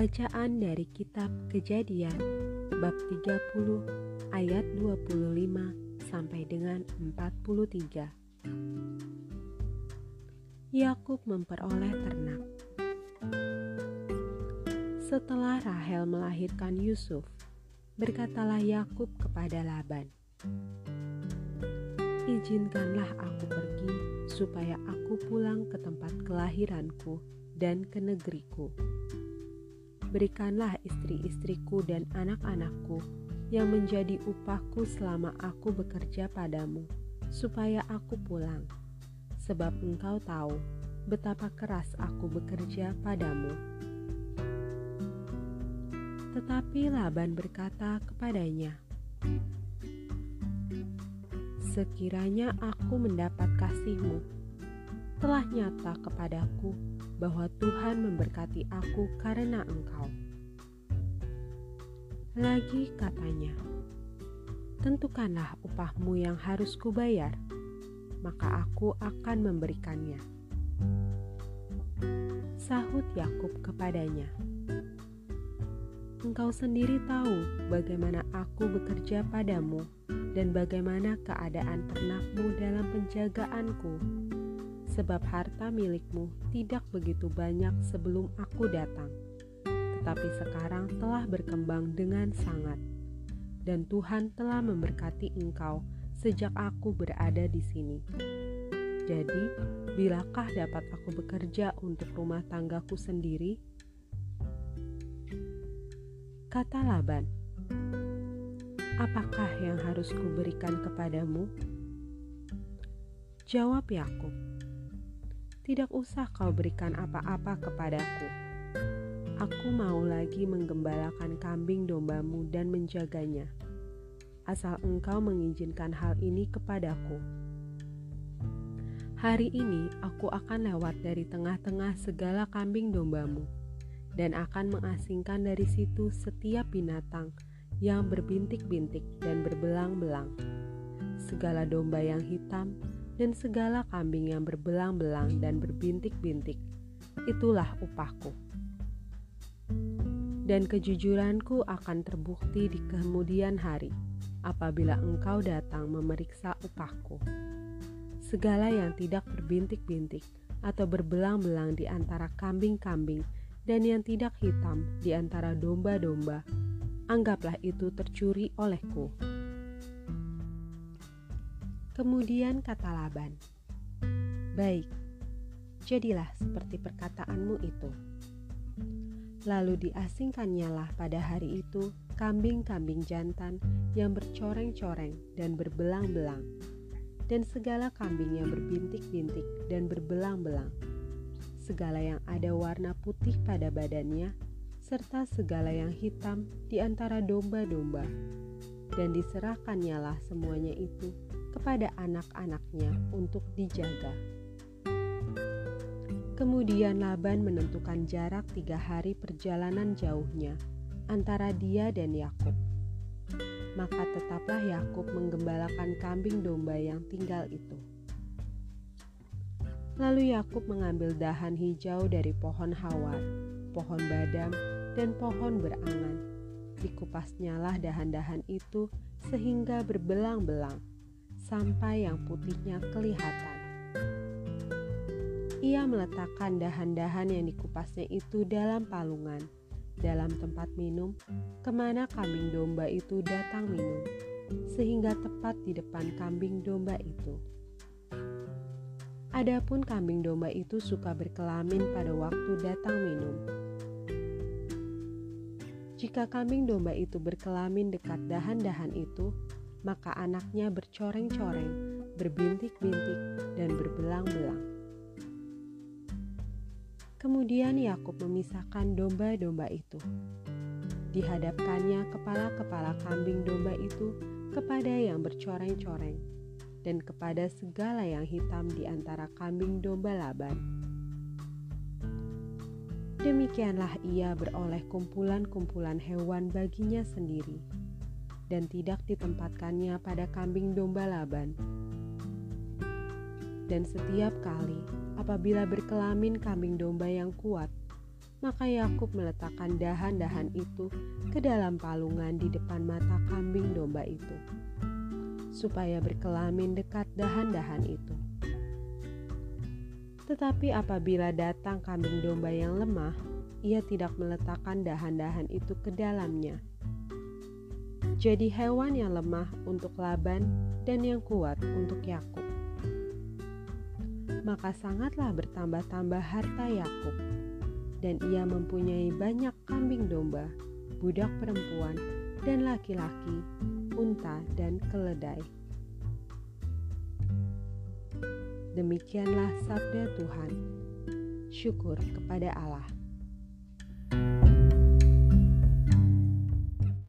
Bacaan dari kitab Kejadian bab 30 ayat 25 sampai dengan 43. Yakub memperoleh ternak. Setelah Rahel melahirkan Yusuf, berkatalah Yakub kepada Laban, "Izinkanlah aku pergi supaya aku pulang ke tempat kelahiranku dan ke negeriku." Berikanlah istri-istriku dan anak-anakku yang menjadi upahku selama aku bekerja padamu, supaya aku pulang. Sebab engkau tahu betapa keras aku bekerja padamu. Tetapi Laban berkata kepadanya, Sekiranya aku mendapat kasihmu, telah nyata kepadaku bahwa Tuhan memberkati aku karena engkau. Lagi katanya, tentukanlah upahmu yang harus kubayar, maka aku akan memberikannya. Sahut Yakub kepadanya, Engkau sendiri tahu bagaimana aku bekerja padamu dan bagaimana keadaan ternakmu dalam penjagaanku sebab harta milikmu tidak begitu banyak sebelum aku datang, tetapi sekarang telah berkembang dengan sangat, dan Tuhan telah memberkati engkau sejak aku berada di sini. Jadi, bilakah dapat aku bekerja untuk rumah tanggaku sendiri? Kata Laban, "Apakah yang harus kuberikan kepadamu?" Jawab Yakub, tidak usah kau berikan apa-apa kepadaku. Aku mau lagi menggembalakan kambing dombamu dan menjaganya, asal engkau mengizinkan hal ini kepadaku. Hari ini aku akan lewat dari tengah-tengah segala kambing dombamu, dan akan mengasingkan dari situ setiap binatang yang berbintik-bintik dan berbelang-belang, segala domba yang hitam dan segala kambing yang berbelang-belang dan berbintik-bintik. Itulah upahku. Dan kejujuranku akan terbukti di kemudian hari apabila engkau datang memeriksa upahku. Segala yang tidak berbintik-bintik atau berbelang-belang di antara kambing-kambing dan yang tidak hitam di antara domba-domba, anggaplah itu tercuri olehku. Kemudian kata Laban, "Baik, jadilah seperti perkataanmu itu." Lalu diasingkannyalah pada hari itu kambing-kambing jantan yang bercoreng-coreng dan berbelang-belang, dan segala kambing yang berbintik-bintik dan berbelang-belang, segala yang ada warna putih pada badannya, serta segala yang hitam di antara domba-domba, dan diserahkannyalah semuanya itu kepada anak-anaknya untuk dijaga. Kemudian Laban menentukan jarak tiga hari perjalanan jauhnya antara dia dan Yakub. Maka tetaplah Yakub menggembalakan kambing domba yang tinggal itu. Lalu Yakub mengambil dahan hijau dari pohon hawar, pohon badam, dan pohon berangan. Dikupasnyalah dahan-dahan itu sehingga berbelang-belang sampai yang putihnya kelihatan. Ia meletakkan dahan-dahan yang dikupasnya itu dalam palungan, dalam tempat minum, ke mana kambing domba itu datang minum, sehingga tepat di depan kambing domba itu. Adapun kambing domba itu suka berkelamin pada waktu datang minum. Jika kambing domba itu berkelamin dekat dahan-dahan itu, maka anaknya bercoreng-coreng, berbintik-bintik, dan berbelang-belang. Kemudian Yakub memisahkan domba-domba itu. Dihadapkannya kepala-kepala kambing domba itu kepada yang bercoreng-coreng dan kepada segala yang hitam di antara kambing domba Laban. Demikianlah ia beroleh kumpulan-kumpulan hewan baginya sendiri dan tidak ditempatkannya pada kambing domba Laban. Dan setiap kali apabila berkelamin kambing domba yang kuat, Maka Yakub meletakkan dahan-dahan itu ke dalam palungan di depan mata kambing domba itu, supaya berkelamin dekat dahan-dahan itu. Tetapi apabila datang kambing domba yang lemah, ia tidak meletakkan dahan-dahan itu ke dalamnya. Jadi hewan yang lemah untuk Laban dan yang kuat untuk Yakub. Maka sangatlah bertambah-tambah harta Yakub, dan ia mempunyai banyak kambing domba, budak perempuan, dan laki-laki, unta, dan keledai. Demikianlah sabda Tuhan. Syukur kepada Allah.